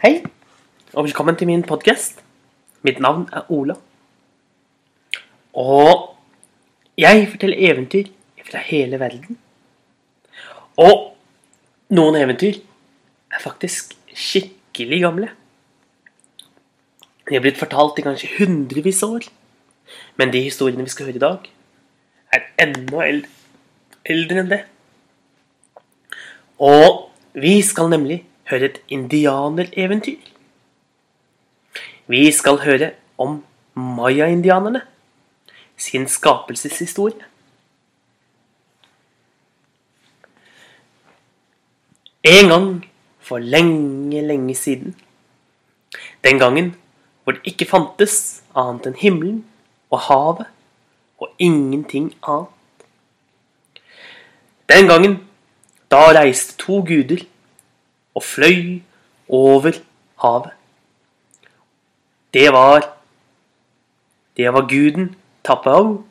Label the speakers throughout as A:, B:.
A: Hei, og velkommen til min podkast. Mitt navn er Ola. Og jeg forteller eventyr fra hele verden. Og noen eventyr er faktisk skikkelig gamle. De er blitt fortalt i kanskje hundrevis av år. Men de historiene vi skal høre i dag, er enda eldre, eldre enn det. Og vi skal nemlig høre et indianereventyr. Vi skal høre om maya-indianerne sin skapelseshistorie. En gang for lenge, lenge siden. Den gangen hvor det ikke fantes annet enn himmelen og havet og ingenting annet. Den gangen da reiste to guder og fløy over havet. Det var Det var guden Tapao.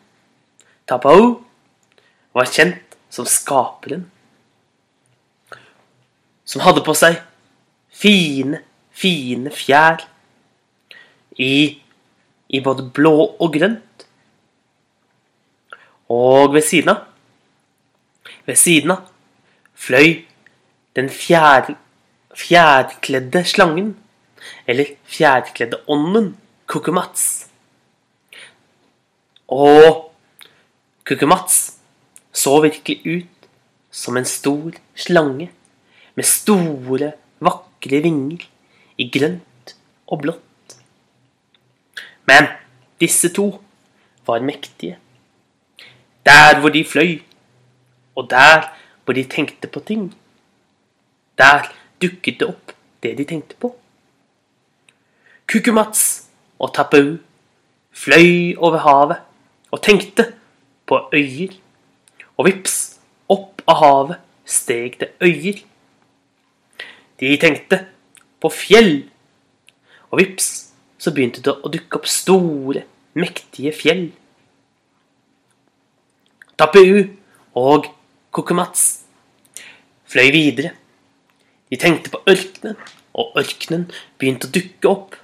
A: Tapao var kjent som skaperen. Som hadde på seg fine, fine fjær i, i både blå og grønt. Og ved siden av Ved siden av fløy den fjerde fjærkledde slangen, eller fjærkledde ånden, Kukumats. Og Kukumats så virkelig ut som en stor slange med store, vakre vinger i grønt og blått. Men disse to var mektige. Der hvor de fløy, og der hvor de tenkte på ting. Der dukket det opp det de tenkte på. Kukumats og Tapau fløy over havet og tenkte på øyer. Og vips, opp av havet steg det øyer. De tenkte på fjell. Og vips, så begynte det å dukke opp store, mektige fjell. Tapu og Kukumats fløy videre de tenkte på ørkenen, og ørkenen begynte å dukke opp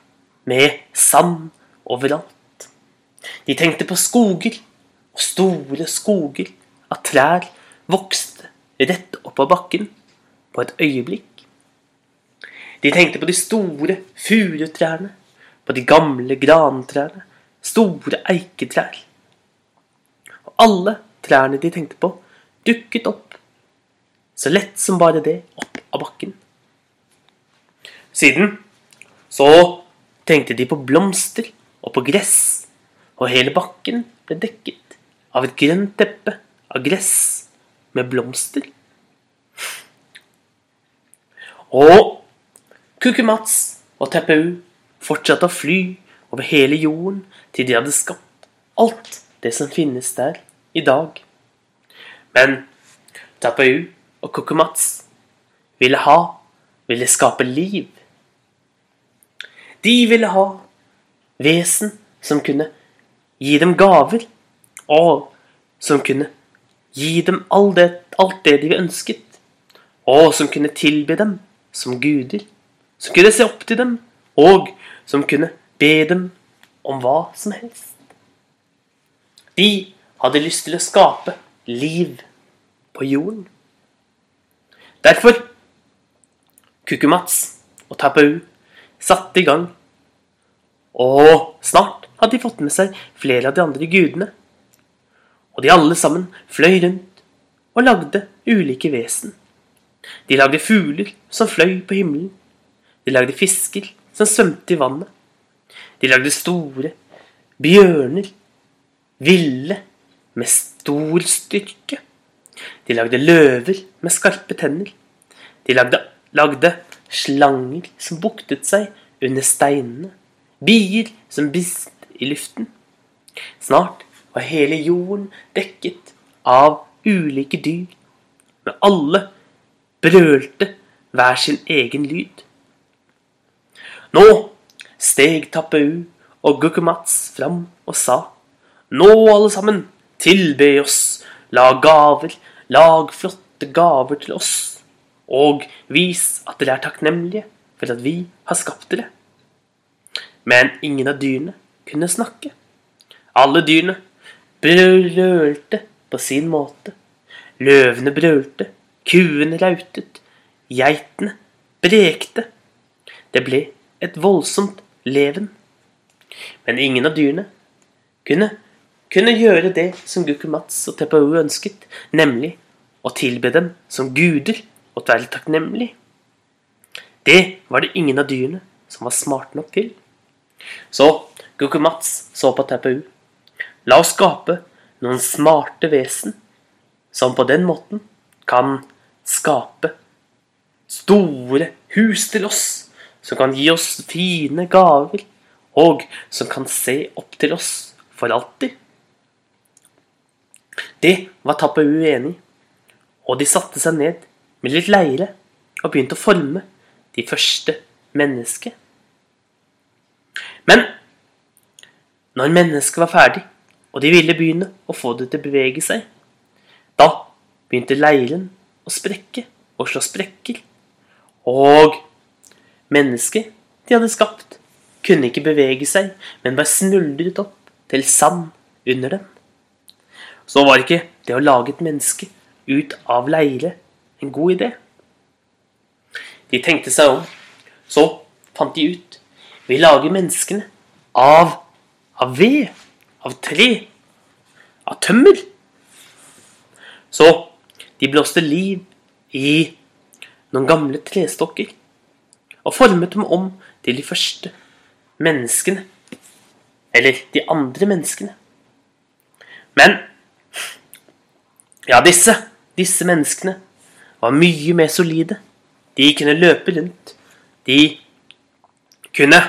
A: med sand overalt. De tenkte på skoger, og store skoger av trær vokste rett opp av bakken på et øyeblikk. De tenkte på de store furutrærne, på de gamle grantrærne, store eiketrær. Og alle trærne de tenkte på, dukket opp så lett som bare det opp av bakken. Siden så tenkte de på blomster og på gress, og hele bakken ble dekket av et grønt teppe av gress med blomster. Og Kukumats og Teppeu fortsatte å fly over hele jorden til de hadde skapt alt det som finnes der i dag. Men Tapeu og Kukumats ville ha, ville skape liv. De ville ha vesen som kunne gi dem gaver, og som kunne gi dem alt det, alt det de ønsket, og som kunne tilbe dem som guder, som kunne se opp til dem, og som kunne be dem om hva som helst. De hadde lyst til å skape liv på jorden. Derfor Kukumats og Tapau satte i gang. Og snart hadde de fått med seg flere av de andre gudene. Og de alle sammen fløy rundt og lagde ulike vesen. De lagde fugler som fløy på himmelen. De lagde fisker som svømte i vannet. De lagde store bjørner, ville, med stor styrke. De lagde løver med skarpe tenner. De lagde, lagde slanger som buktet seg under steinene. Bier som bist i luften. Snart var hele jorden dekket av ulike dyr. Men alle brølte hver sin egen lyd. Nå steg Tappeu og Gukumats fram og sa Nå, alle sammen, tilbe oss, lag gaver, lag flotte gaver til oss, og vis at dere er takknemlige for at vi har skapt dere. Men ingen av dyrene kunne snakke. Alle dyrene brølte på sin måte. Løvene brølte, kuene rautet, geitene brekte. Det ble et voldsomt leven. Men ingen av dyrene kunne, kunne gjøre det som Gukumats og Tepau ønsket, nemlig å tilbe dem som guder og være takknemlig. Det var det ingen av dyrene som var smarte nok til. Så Gukumats så på Tepau. La oss skape noen smarte vesen som på den måten kan skape store hus til oss, som kan gi oss fine gaver, og som kan se opp til oss for alltid. Det var Tappau enig i, og de satte seg ned med litt leire og begynte å forme de første mennesker. Men når mennesket var ferdig, og de ville begynne å få det til å bevege seg, da begynte leiren å sprekke og slå sprekker. Og mennesket de hadde skapt, kunne ikke bevege seg, men bare smuldret opp til sand under dem. Så var ikke det å lage et menneske ut av leire en god idé. De tenkte seg om. Så fant de ut vi lager menneskene av, av ved, av tre, av tømmer. Så de blåste liv i noen gamle trestokker og formet dem om til de første menneskene. Eller de andre menneskene. Men ja, disse, disse menneskene var mye mer solide. De kunne løpe rundt. De kunne,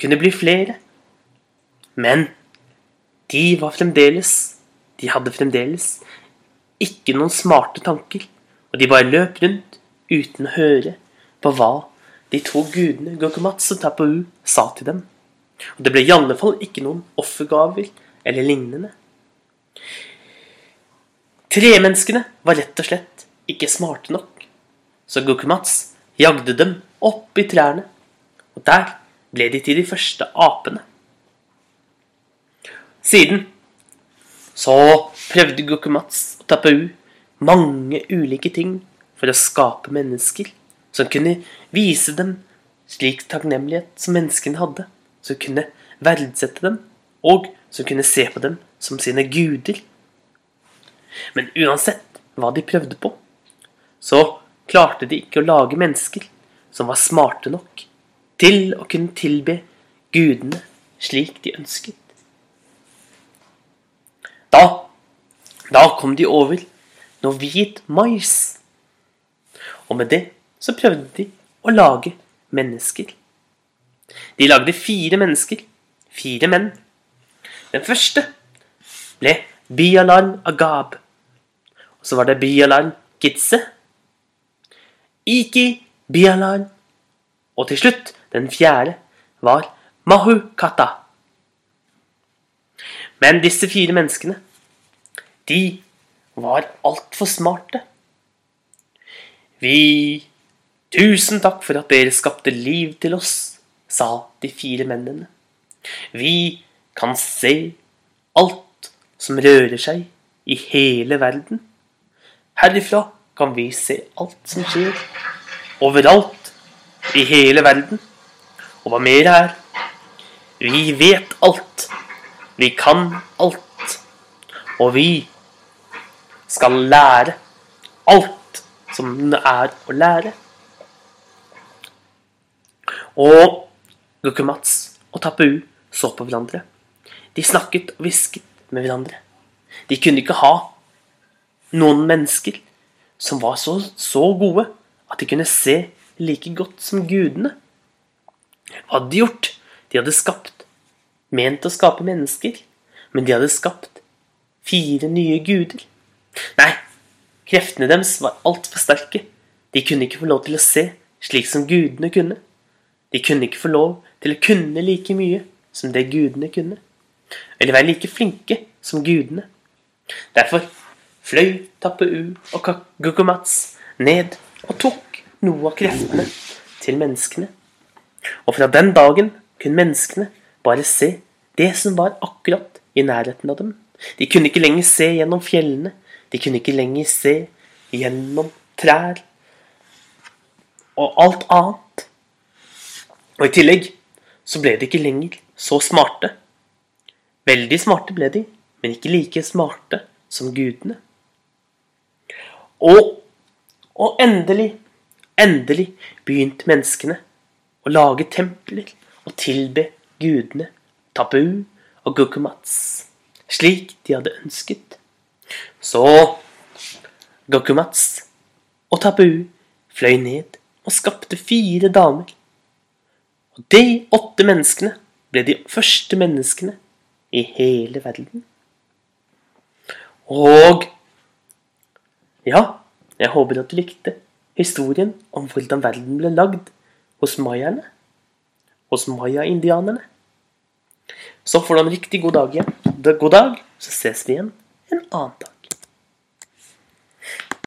A: kunne bli flere. Men de var fremdeles De hadde fremdeles ikke noen smarte tanker. Og de bare løp rundt uten å høre på hva de to gudene Gokumats og Tapu sa til dem. Og det ble i alle fall ikke noen offergaver eller lignende. Tremenneskene var rett og slett ikke smarte nok, så Gokumats jagde dem opp i trærne og der ble de til de første apene. Siden så prøvde Gokumats og Tapau mange ulike ting for å skape mennesker som kunne vise dem slik takknemlighet som menneskene hadde, som kunne verdsette dem, og som kunne se på dem som sine guder. Men uansett hva de prøvde på, så klarte de ikke å lage mennesker som var smarte nok til å kunne tilbe gudene slik de ønsket. Da, da kom de over noe hvit mais. Og med det så prøvde de å lage mennesker. De lagde fire mennesker. Fire menn. Den første ble Bialan Agab. Og så var det Bialan Gitse. Iki Bialan. Og til slutt den fjerde var Mahukata. Men disse fire menneskene, de var altfor smarte. Vi Tusen takk for at dere skapte liv til oss, sa de fire mennene. Vi kan se alt som rører seg i hele verden. Herifra kan vi se alt som skjer overalt i hele verden. Og hva mer er? Vi vet alt. Vi kan alt. Og vi skal lære alt som det er å lære. Og Gukumats og Tapu så på hverandre. De snakket og hvisket med hverandre. De kunne ikke ha noen mennesker som var så, så gode at de kunne se like godt som gudene. Hva hadde de gjort? De hadde skapt, ment å skape mennesker, men de hadde skapt fire nye guder. Nei, kreftene deres var altfor sterke. De kunne ikke få lov til å se slik som gudene kunne. De kunne ikke få lov til å kunne like mye som det gudene kunne. Eller være like flinke som gudene. Derfor fløy Tappeu og Gukumats ned og tok noe av kreftene til menneskene. Og fra den dagen kunne menneskene bare se det som var akkurat i nærheten av dem. De kunne ikke lenger se gjennom fjellene. De kunne ikke lenger se gjennom trær og alt annet. Og i tillegg så ble de ikke lenger så smarte. Veldig smarte ble de, men ikke like smarte som gudene. Og, og endelig, endelig begynte menneskene å lage templer og tilbe gudene Tabu og Gukumats, slik de hadde ønsket. Så Gukumats og Tabu fløy ned og skapte fire damer. Og de åtte menneskene ble de første menneskene i hele verden. Og ja, jeg håper at du likte historien om hvordan verden ble lagd hos mayaene. Hos maya-indianerne. Så får du en riktig god dag igjen. God dag, så ses vi igjen en annen dag.